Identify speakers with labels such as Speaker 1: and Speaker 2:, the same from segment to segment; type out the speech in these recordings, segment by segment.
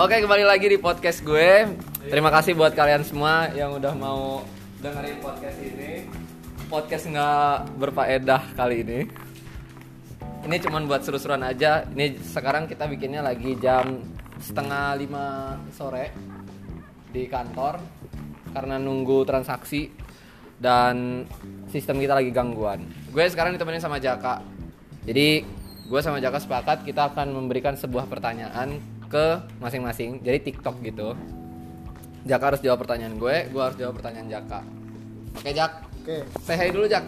Speaker 1: Oke kembali lagi di podcast gue. Terima kasih buat kalian semua yang udah mau dengerin podcast ini. Podcast nggak berfaedah kali ini. Ini cuman buat seru-seruan aja. Ini sekarang kita bikinnya lagi jam setengah lima sore di kantor karena nunggu transaksi dan sistem kita lagi gangguan. Gue sekarang ditemenin sama Jaka. Jadi gue sama Jaka sepakat kita akan memberikan sebuah pertanyaan ke masing-masing. Jadi TikTok gitu. Jaka harus jawab pertanyaan gue, gue harus jawab pertanyaan Jaka. Oke Jak,
Speaker 2: Oke.
Speaker 1: say hi dulu Jak.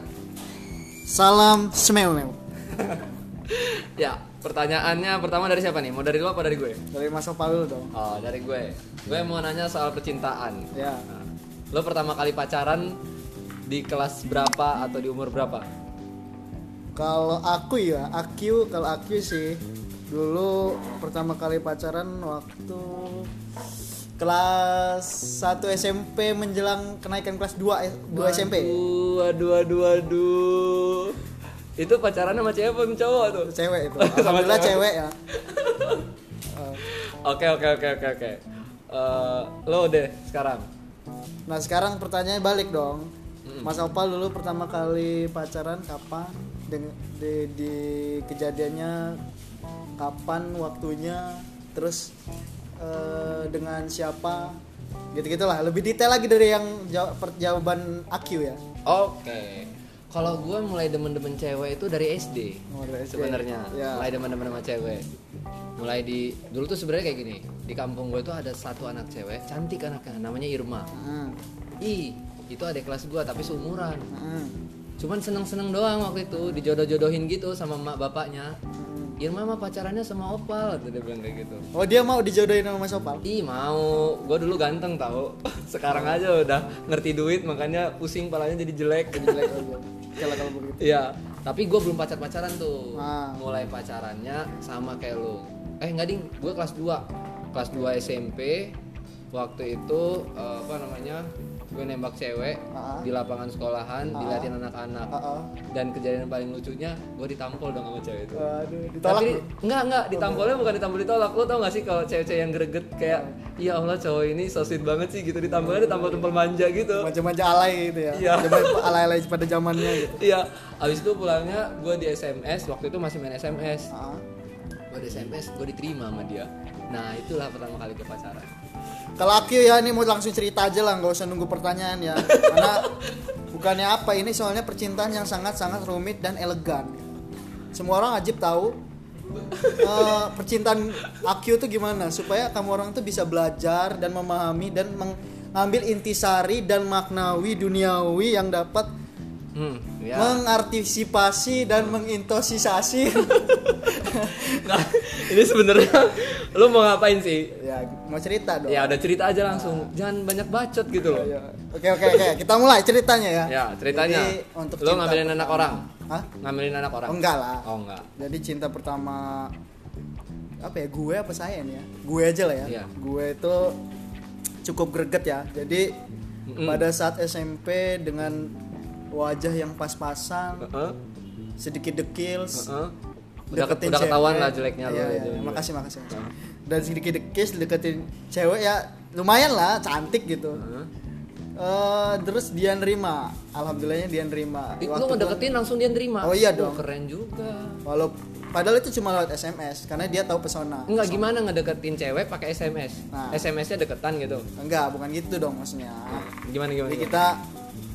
Speaker 2: Salam smell
Speaker 1: Ya, pertanyaannya pertama dari siapa nih? Mau dari lu apa dari gue?
Speaker 2: dari Mas Opal dulu dong.
Speaker 1: Oh, dari gue. Gue mau nanya soal percintaan.
Speaker 2: Ya.
Speaker 1: Nah, lo pertama kali pacaran di kelas berapa atau di umur berapa?
Speaker 2: Kalau aku ya, aku kalau aku sih dulu pertama kali pacaran waktu kelas 1 SMP menjelang kenaikan kelas 2 2 SMP.
Speaker 1: Aduh, aduh, aduh, aduh. Itu pacaran sama cewek sama cowok tuh?
Speaker 2: Cewek itu.
Speaker 1: Sama
Speaker 2: Alhamdulillah
Speaker 1: cewek.
Speaker 2: cewek ya.
Speaker 1: Oke, oke, oke, oke, oke. Eh, lo deh sekarang.
Speaker 2: Nah, sekarang pertanyaannya balik dong. Mas Opal dulu pertama kali pacaran kapan? Deng- di, di kejadiannya kapan waktunya? Terus eh, dengan siapa? Gitu-gitulah. Lebih detail lagi dari yang jawaban Akyu ya.
Speaker 1: Oke. Kalau gue mulai demen-demen cewek itu dari SD.
Speaker 2: Oh, dari SD.
Speaker 1: Sebenarnya,
Speaker 2: Ya.
Speaker 1: mulai demen-demen sama cewek. Mulai di dulu tuh sebenarnya kayak gini. Di kampung gue tuh ada satu anak cewek, cantik anaknya, namanya Irma.
Speaker 2: Hmm.
Speaker 1: Ih, itu adik kelas gue tapi seumuran.
Speaker 2: Hmm.
Speaker 1: Cuman seneng-seneng doang waktu itu, dijodoh-jodohin gitu sama emak bapaknya.
Speaker 2: Hmm.
Speaker 1: Irma mah pacarannya sama Opal, tuh dia bilang kayak gitu.
Speaker 2: Oh, dia mau dijodohin sama Mas Opal?
Speaker 1: Ih mau, gue dulu ganteng tau Sekarang aja udah ngerti duit makanya pusing palanya jadi jelek
Speaker 2: Jadi jelek aja. Kalau kalau begitu.
Speaker 1: Iya, tapi gue belum pacar-pacaran tuh
Speaker 2: Ah.
Speaker 1: Mulai pacarannya sama kayak lu Eh nggak ding, gue kelas 2 Kelas 2 SMP Waktu itu eh, apa namanya Gue nembak cewek
Speaker 2: Ah.
Speaker 1: di lapangan sekolahan Diliatin anak-anak
Speaker 2: Heeh.
Speaker 1: Dan kejadian paling lucunya Gue ditampol dong sama cewek itu
Speaker 2: Waduh, ditolak.
Speaker 1: tapi enggak enggak ditampolnya bukan ditampol ditolak lo tau gak sih kalau cewek-cewek yang greget kayak ya Allah cowok ini so sweet banget sih gitu ditampolnya ditampol tempel manja gitu
Speaker 2: Manja-manja alay gitu ya.
Speaker 1: Iya.
Speaker 2: Alay-alay pada zamannya gitu.
Speaker 1: iya abis itu pulangnya gue di SMS waktu itu masih main SMS
Speaker 2: Ah.
Speaker 1: gue di SMS gue diterima sama dia nah itulah pertama kali ke pacaran
Speaker 2: Kalau aku ya ini mau langsung cerita aja lah, nggak usah nunggu pertanyaan ya. Karena bukannya apa ini soalnya percintaan yang sangat-sangat rumit dan elegan. Semua orang wajib tahu eh, percintaan aku itu gimana supaya kamu orang tuh bisa belajar dan memahami dan mengambil intisari dan maknawi duniawi yang dapat
Speaker 1: hmm ya.
Speaker 2: Mengantisipasi dan mengintosisasi.
Speaker 1: Nah, ini sebenarnya lo mau ngapain sih?
Speaker 2: Ya mau cerita dong.
Speaker 1: Ya udah cerita aja langsung. Jangan banyak bacot gitu loh.
Speaker 2: Ya, oke oke oke. Kita mulai ceritanya ya.
Speaker 1: Ya ceritanya.
Speaker 2: Jadi, untuk cinta
Speaker 1: ngambilin anak
Speaker 2: pertama-
Speaker 1: orang?
Speaker 2: Hah?
Speaker 1: ngambilin anak orang?
Speaker 2: Oh, enggak lah.
Speaker 1: oh enggak.
Speaker 2: Jadi cinta pertama apa ya? Gue apa saya nih ya? Gue aja lah ya.
Speaker 1: Iya.
Speaker 2: Gue itu cukup greget ya. Jadi
Speaker 1: Mm-mm.
Speaker 2: pada saat SMP dengan wajah yang pas-pasan,
Speaker 1: Heeh.
Speaker 2: sedikit dekil,
Speaker 1: Heeh. Udah,
Speaker 2: deketin
Speaker 1: udah ketahuan
Speaker 2: cewek.
Speaker 1: lah jeleknya lo.
Speaker 2: Iya, iya,
Speaker 1: Jadi.
Speaker 2: makasih makasih. Dan sedikit dekil deketin cewek ya lumayan lah, cantik gitu.
Speaker 1: Heeh.
Speaker 2: Eh, terus dia nerima, alhamdulillahnya dia nerima. Waktu
Speaker 1: Lu ngedeketin langsung dia nerima.
Speaker 2: Oh, iya dong.
Speaker 1: keren juga.
Speaker 2: Walau padahal itu cuma lewat SMS karena dia tahu pesona.
Speaker 1: Enggak gimana ngedeketin cewek pakai SMS.
Speaker 2: Nah.
Speaker 1: SMS-nya deketan gitu.
Speaker 2: Enggak, bukan gitu dong maksudnya.
Speaker 1: Gimana gimana?
Speaker 2: Jadi
Speaker 1: gimana?
Speaker 2: kita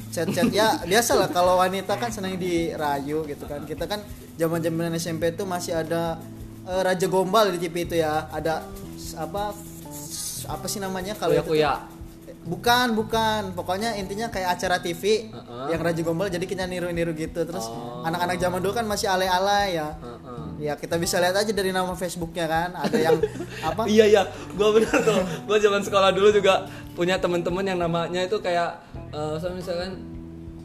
Speaker 2: chat-chat ya biasa lah kalau wanita kan senang dirayu gitu kan. Kita kan zaman-zaman SMP itu masih ada eh, Raja Gombal di TV itu ya. Ada apa apa sih namanya kalau itu?
Speaker 1: Kuya-kuya.
Speaker 2: Bukan, bukan. Pokoknya intinya kayak acara TV
Speaker 1: Heeh.
Speaker 2: yang Raja Gombal jadi kita niru-niru gitu. Terus
Speaker 1: Oh.
Speaker 2: anak-anak zaman dulu kan masih alay-alay ya.
Speaker 1: Heeh.
Speaker 2: Ya kita bisa lihat aja dari nama Facebooknya kan. Ada yang apa?
Speaker 1: Iya iya, gua bener tuh. Gua zaman sekolah dulu juga punya temen-temen yang namanya itu kayak eh so misalkan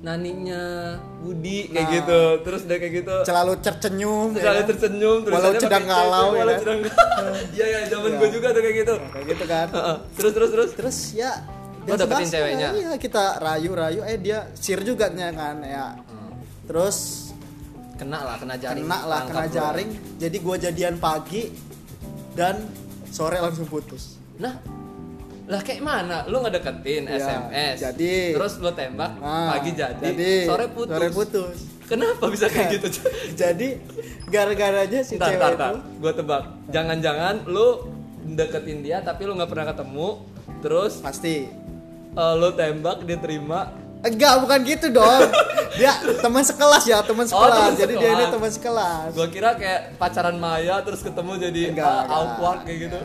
Speaker 1: naninya Budi kayak
Speaker 2: Nah.
Speaker 1: gitu. Terus udah kayak gitu.
Speaker 2: Selalu tersenyum. ya
Speaker 1: Selalu
Speaker 2: kan?
Speaker 1: tersenyum
Speaker 2: Walau
Speaker 1: tulisannya
Speaker 2: sedang galau, ya
Speaker 1: walau
Speaker 2: kan?
Speaker 1: sedang Iya iya, zaman
Speaker 2: Iya.
Speaker 1: gua juga tuh kayak gitu.
Speaker 2: kayak gitu kan.
Speaker 1: Terus terus terus.
Speaker 2: terus ya
Speaker 1: Lo
Speaker 2: dan
Speaker 1: dapetin ceweknya?
Speaker 2: iya kita rayu-rayu eh dia sir juga kan ya terus
Speaker 1: Kena lah, kena jaring.
Speaker 2: kena lah kena jaring jadi gua jadian pagi dan sore langsung putus
Speaker 1: nah lah kayak mana lu ngedeketin
Speaker 2: Iya,
Speaker 1: SMS
Speaker 2: jadi.
Speaker 1: terus lu tembak
Speaker 2: Nah,
Speaker 1: pagi jadi,
Speaker 2: jadi,
Speaker 1: sore putus
Speaker 2: sore putus.
Speaker 1: kenapa bisa kayak gitu
Speaker 2: jadi gara-garanya si
Speaker 1: Ntar,
Speaker 2: cewek
Speaker 1: ntar, ntar.
Speaker 2: itu
Speaker 1: Gue tebak. Jangan-jangan lu deketin dia tapi lu nggak pernah ketemu. Terus
Speaker 2: pasti
Speaker 1: eh, lu tembak dia terima.
Speaker 2: enggak bukan gitu dong dia teman sekelas ya teman sekelas
Speaker 1: teman
Speaker 2: jadi dia ini
Speaker 1: sekelas.
Speaker 2: teman sekelas
Speaker 1: Gue kira kayak pacaran Maya terus ketemu jadi
Speaker 2: Enggak,
Speaker 1: ah,
Speaker 2: enggak.
Speaker 1: awkward kayak gitu.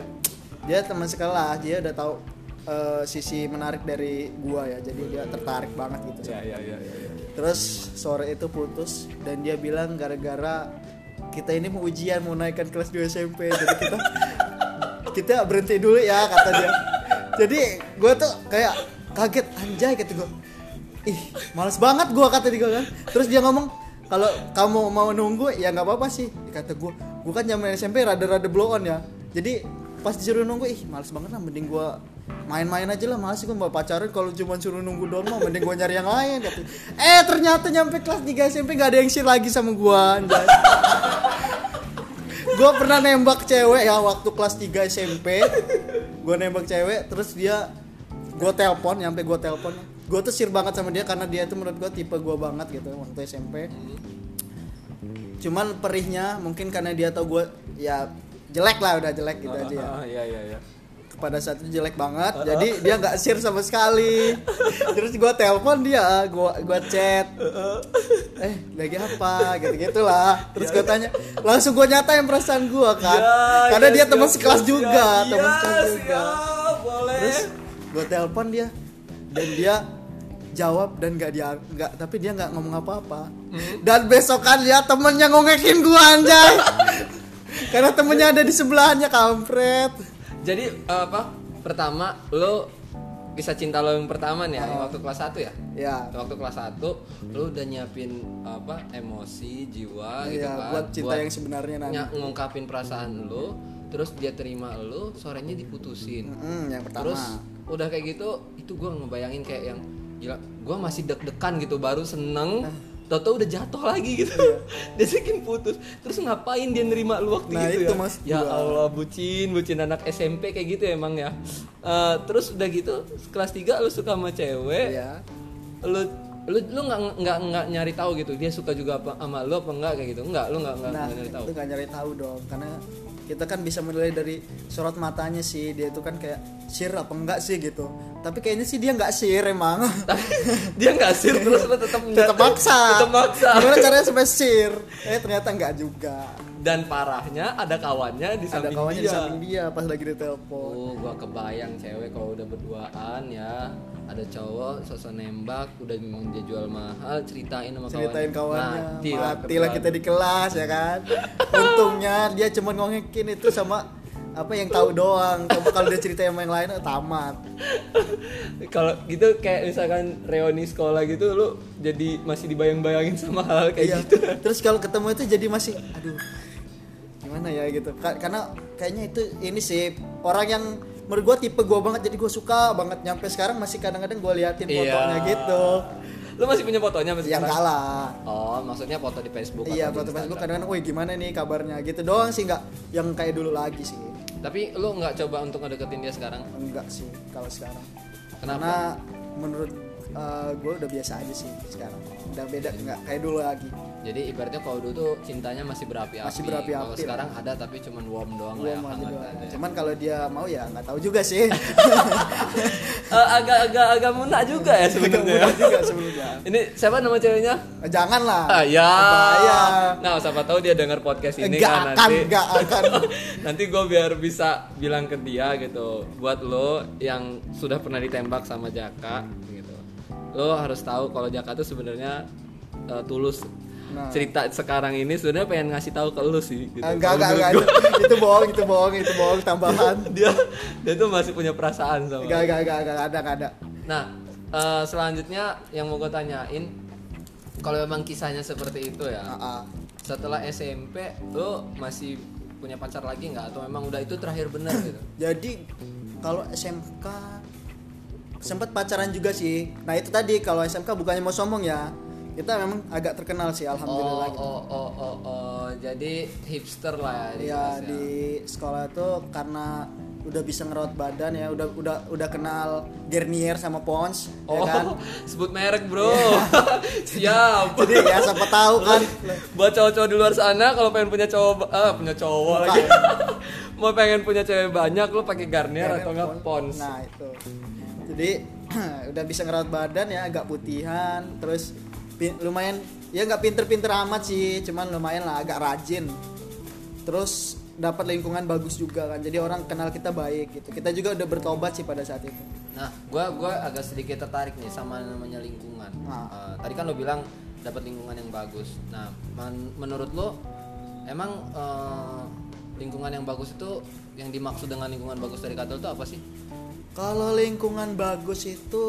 Speaker 2: dia teman sekelas dia udah tahu eh, sisi menarik dari gua ya jadi dia tertarik banget gitu
Speaker 1: Iya iya iya. iya. iya.
Speaker 2: terus sore itu putus dan dia bilang gara-gara kita ini mau ujian mau naikkan kelas 2 SMP jadi kita kita berhenti dulu ya kata dia jadi gue tuh kayak kaget anjay kata gue ih males banget gue kata dia kan terus dia ngomong kalau kamu mau nunggu ya nggak apa-apa sih kata gue gue kan zaman SMP rada-rada blow on ya jadi pas disuruh nunggu ih males banget lah mending gue main-main aja lah males gue mau pacaran kalau cuma suruh nunggu doang mah mending gue nyari yang lain kata. eh ternyata nyampe kelas 3 SMP nggak ada yang shit lagi sama gue gue pernah nembak cewek ya waktu kelas 3 SMP gue nembak cewek terus dia gue telepon nyampe gue telepon. Gue tuh sir banget sama dia karena dia itu menurut gue tipe gue banget gitu waktu SMP cuman perihnya mungkin karena dia tau gue ya jelek lah udah jelek gitu aja ya.
Speaker 1: Ah, Iya iya iya.
Speaker 2: Pada saat itu jelek banget jadi dia nggak share sama sekali. Terus gue telepon dia gue gua chat. Eh lagi apa? Gitu gitulah terus gue tanya langsung gue nyatain perasaan gue kan?
Speaker 1: Ya,
Speaker 2: karena
Speaker 1: ya,
Speaker 2: dia
Speaker 1: siap,
Speaker 2: teman sekelas
Speaker 1: siap,
Speaker 2: juga
Speaker 1: siap.
Speaker 2: teman
Speaker 1: Iya,
Speaker 2: sekelas juga.
Speaker 1: siap, boleh.
Speaker 2: terus gue telepon dia dan dia jawab dan nggak dia nggak tapi dia nggak ngomong apa-apa.
Speaker 1: Hmm.
Speaker 2: dan besokan dia temennya ngogekin gue anjay. Karena temennya ada di sebelahnya kampret
Speaker 1: Jadi eh, apa? Pertama lo kisah cinta lo yang pertama nih ya, yang waktu kelas 1 ya?
Speaker 2: ya
Speaker 1: Waktu kelas 1 lo udah nyiapin apa? emosi, jiwa gitu
Speaker 2: Iya,
Speaker 1: kan.
Speaker 2: buat cinta yang sebenarnya nanti.
Speaker 1: ngungkapin perasaan lo, terus dia terima lo, sorenya diputusin.
Speaker 2: Mm, yang pertama.
Speaker 1: Terus udah kayak gitu, itu gua ngebayangin kayak yang gila, gua masih deg-degan gitu baru seneng. Toto udah jatuh lagi gitu. dia saking putus. Terus ngapain dia nerima lu waktu
Speaker 2: Nah,
Speaker 1: gitu
Speaker 2: itu
Speaker 1: ya? ya
Speaker 2: gua.
Speaker 1: Allah bucin, bucin anak SMP kayak gitu ya emang ya. Eh, terus udah gitu kelas 3 lu suka sama cewek.
Speaker 2: Iya.
Speaker 1: Lu lu lu nggak nggak nggak nyari tahu gitu dia suka juga apa sama lu apa enggak kayak gitu enggak lu nggak nggak
Speaker 2: Nah,
Speaker 1: nyari tahu
Speaker 2: itu nggak nyari tahu dong, karena kita kan bisa menilai dari sorot matanya sih dia itu kan kayak sir apa enggak sih gitu. Tapi kayaknya sih dia nggak sir emang.
Speaker 1: dia nggak sir terus tetap
Speaker 2: Tetap maksa.
Speaker 1: tetap maksa
Speaker 2: Gimana caranya sampai sir? Eh ternyata nggak juga.
Speaker 1: Dan parahnya ada kawannya di
Speaker 2: Ada
Speaker 1: samping
Speaker 2: kawannya
Speaker 1: dia.
Speaker 2: di samping dia pas lagi ditelepon.
Speaker 1: Oh, gua kebayang cewek kalau udah berduaan ya, ada cowok sosok nembak, udah memang dia jual mahal, ceritain sama
Speaker 2: ceritain kawannya.
Speaker 1: Mati
Speaker 2: mati,
Speaker 1: lah
Speaker 2: lah kita di kelas ya kan? Untungnya dia cuma ngogekin itu sama apa yang tahu doang. Coba kalau dia cerita sama yang lain eh, tamat.
Speaker 1: Kalau gitu kayak misalkan reuni sekolah gitu lu jadi masih dibayang-bayangin sama hal kayak
Speaker 2: Iya.
Speaker 1: gitu.
Speaker 2: terus kalau ketemu itu jadi masih aduh gimana ya gitu. Ka- karena kayaknya itu ini sih orang yang menurut gua tipe gua banget jadi gua suka banget. Nyampe sekarang masih kadang-kadang gua liatin
Speaker 1: Iya.
Speaker 2: fotonya gitu.
Speaker 1: Lu masih punya fotonya masih
Speaker 2: ya enggak lah.
Speaker 1: Oh, maksudnya foto di Facebook
Speaker 2: iya
Speaker 1: atau di
Speaker 2: foto Facebook kadang-kadang woi gimana nih kabarnya? Gitu doang sih nggak yang kayak dulu lagi sih.
Speaker 1: Tapi lu nggak coba untuk ngedeketin dia sekarang?
Speaker 2: enggak sih kalau sekarang.
Speaker 1: Kenapa?
Speaker 2: karena menurut gue udah biasa aja sih sekarang udah beda nggak kayak dulu lagi
Speaker 1: Jadi ibaratnya kalau dulu tuh cintanya masih berapi-api.
Speaker 2: Masih berapi-api
Speaker 1: Kalau sekarang ada tapi cuman warm doang
Speaker 2: Gua
Speaker 1: lah ya,
Speaker 2: doang.
Speaker 1: aja.
Speaker 2: cuman kalau dia mau ya nggak tahu juga sih
Speaker 1: Eh, agak-agak agak munak juga ya sebenarnya.
Speaker 2: Juga sebelumnya
Speaker 1: Ini siapa nama ceweknya?
Speaker 2: Eh, jangan lah
Speaker 1: Ah, ya.
Speaker 2: Bahaya.
Speaker 1: Nah, siapa tahu dia dengar podcast ini
Speaker 2: Nggak
Speaker 1: kan
Speaker 2: akan,
Speaker 1: nanti.
Speaker 2: nggak akan.
Speaker 1: nanti gue biar bisa bilang ke dia gitu. Buat lo yang sudah pernah ditembak sama Jaka. Lo harus tahu kalau Jaka tuh sebenarnya eh, tulus.
Speaker 2: Nah.
Speaker 1: Cerita sekarang ini sebenarnya pengen ngasih tahu ke lo sih gitu.
Speaker 2: Enggak enggak enggak itu bohong itu bohong itu bohong tambahan
Speaker 1: dia dia tuh masih punya perasaan sama
Speaker 2: enggak enggak enggak enggak ada enggak ada
Speaker 1: Nah, eh, selanjutnya yang mau gue tanyain, kalau memang kisahnya seperti itu ya,
Speaker 2: Ah, ah.
Speaker 1: setelah SMP lo masih punya pacar lagi nggak atau memang udah itu terakhir bener gitu?
Speaker 2: jadi kalau SMK sempat pacaran juga sih nah itu tadi kalau SMK bukannya mau sombong ya kita memang agak terkenal sih
Speaker 1: Oh,
Speaker 2: alhamdulillah gitu.
Speaker 1: oh, oh, oh, oh, jadi hipster lah ya.
Speaker 2: ya
Speaker 1: jelas
Speaker 2: di sekolah itu karena udah bisa ngerawat badan ya udah udah udah kenal Garnier sama Pons
Speaker 1: Oh,
Speaker 2: ya kan
Speaker 1: sebut merek bro. Siap.
Speaker 2: jadi ya siapa tahu kan
Speaker 1: Buat cowok-cowok di luar sana kalau pengen punya cowok ah, punya cowok lagi. Mau pengen punya cewek banyak lu pakai Garnier atau enggak Pons.
Speaker 2: nah itu jadi udah bisa ngerawat badan ya agak putihan terus lumayan ya nggak pinter-pinter amat sih cuman lumayan lah agak rajin terus dapat lingkungan bagus juga kan jadi orang kenal kita baik gitu kita juga udah bertobat sih pada saat itu
Speaker 1: Nah, gua gua agak sedikit tertarik nih sama namanya lingkungan.
Speaker 2: Ah.
Speaker 1: Eh, tadi kan lo bilang dapat lingkungan yang bagus. Nah, men- menurut lo emang eh, lingkungan yang bagus itu yang dimaksud dengan lingkungan bagus dari kata lo itu apa sih?
Speaker 2: Kalau lingkungan bagus itu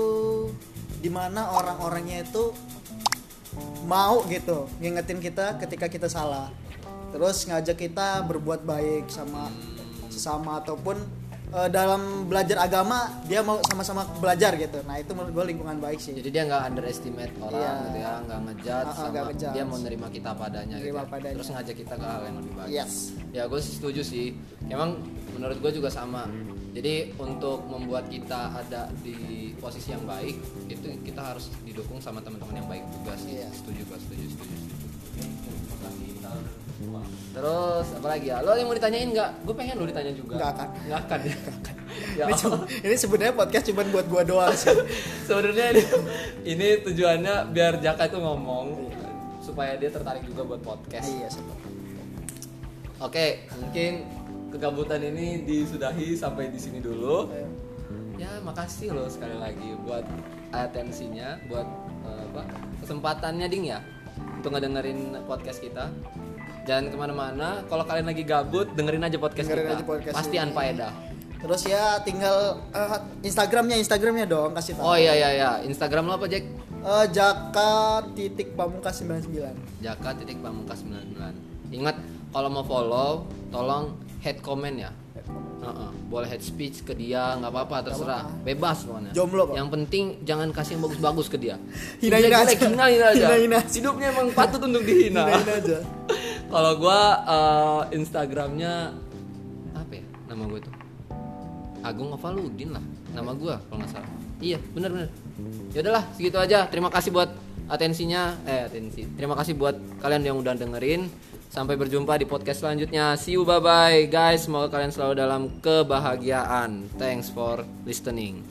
Speaker 2: di mana orang-orangnya itu mau gitu ngingetin kita ketika kita salah. Terus ngajak kita berbuat baik sama sesama ataupun eh, dalam belajar agama dia mau sama-sama belajar gitu nah itu menurut gue lingkungan baik sih
Speaker 1: Jadi dia nggak underestimate orang
Speaker 2: Iya.
Speaker 1: gitu ya, nggak ngejudge
Speaker 2: Ah, ah,
Speaker 1: sama
Speaker 2: ngejudge.
Speaker 1: dia mau nerima kita padanya gitu. Ya.
Speaker 2: padanya.
Speaker 1: Terus ngajak kita ke hal yang lebih baik.
Speaker 2: yes
Speaker 1: Ya gue sih setuju sih. Emang menurut gue juga sama. Jadi untuk membuat kita ada di posisi yang baik itu kita harus didukung sama teman-teman yang baik juga sih.
Speaker 2: Iya.
Speaker 1: Setuju gue, setuju, setuju. Terus apa lagi ya? Lo yang mau ditanyain nggak? Gue pengen lo ditanya juga.
Speaker 2: Nggak akan.
Speaker 1: Nggak akan ya. ya
Speaker 2: ini, cuma- ini sebenarnya podcast cuma buat gua doang sih
Speaker 1: sebenarnya ini, ini tujuannya biar Jaka itu ngomong supaya dia tertarik juga buat podcast.
Speaker 2: iya sebab
Speaker 1: Oke, mungkin kegabutan ini disudahi sampai di sini dulu. Ya, makasih loh sekali lagi buat atensinya, buat eh, apa kesempatannya ding ya untuk ngedengerin podcast kita. Jangan ke mana-mana. Kalau kalian lagi gabut, dengerin aja podcast
Speaker 2: Dengerin
Speaker 1: kita.
Speaker 2: aja podcast
Speaker 1: Pasti anfaedah.
Speaker 2: terus ya tinggal eh, Instagramnya Instagramnya dong kasih tahu
Speaker 1: Oh iya iya iya, Instagram lo apa Jack?
Speaker 2: Eh, Jaka titik pamungkas 99
Speaker 1: Jaka titik pamungkas 99 Ingat kalau mau follow tolong head comment ya Heeh, boleh head speech ke dia nggak apa-apa terserah bebas pokoknya
Speaker 2: Jomblo, Pak.
Speaker 1: yang penting jangan kasih yang bagus-bagus ke dia
Speaker 2: Hina-hina
Speaker 1: Jelek-jelek,
Speaker 2: aja.
Speaker 1: hina-hina aja
Speaker 2: Hina-hina aja.
Speaker 1: hidupnya emang patut untuk dihina
Speaker 2: Hinain aja
Speaker 1: kalau gua eh, instagramnya apa ya nama gue tuh Agung Avaludin lah nama gua kalau nggak salah. Iya bener bener. Ya udahlah segitu aja. Terima kasih buat atensinya eh atensi. Terima kasih buat kalian yang udah dengerin. Sampai berjumpa di podcast selanjutnya. See you bye bye guys. Semoga kalian selalu dalam kebahagiaan. Thanks for listening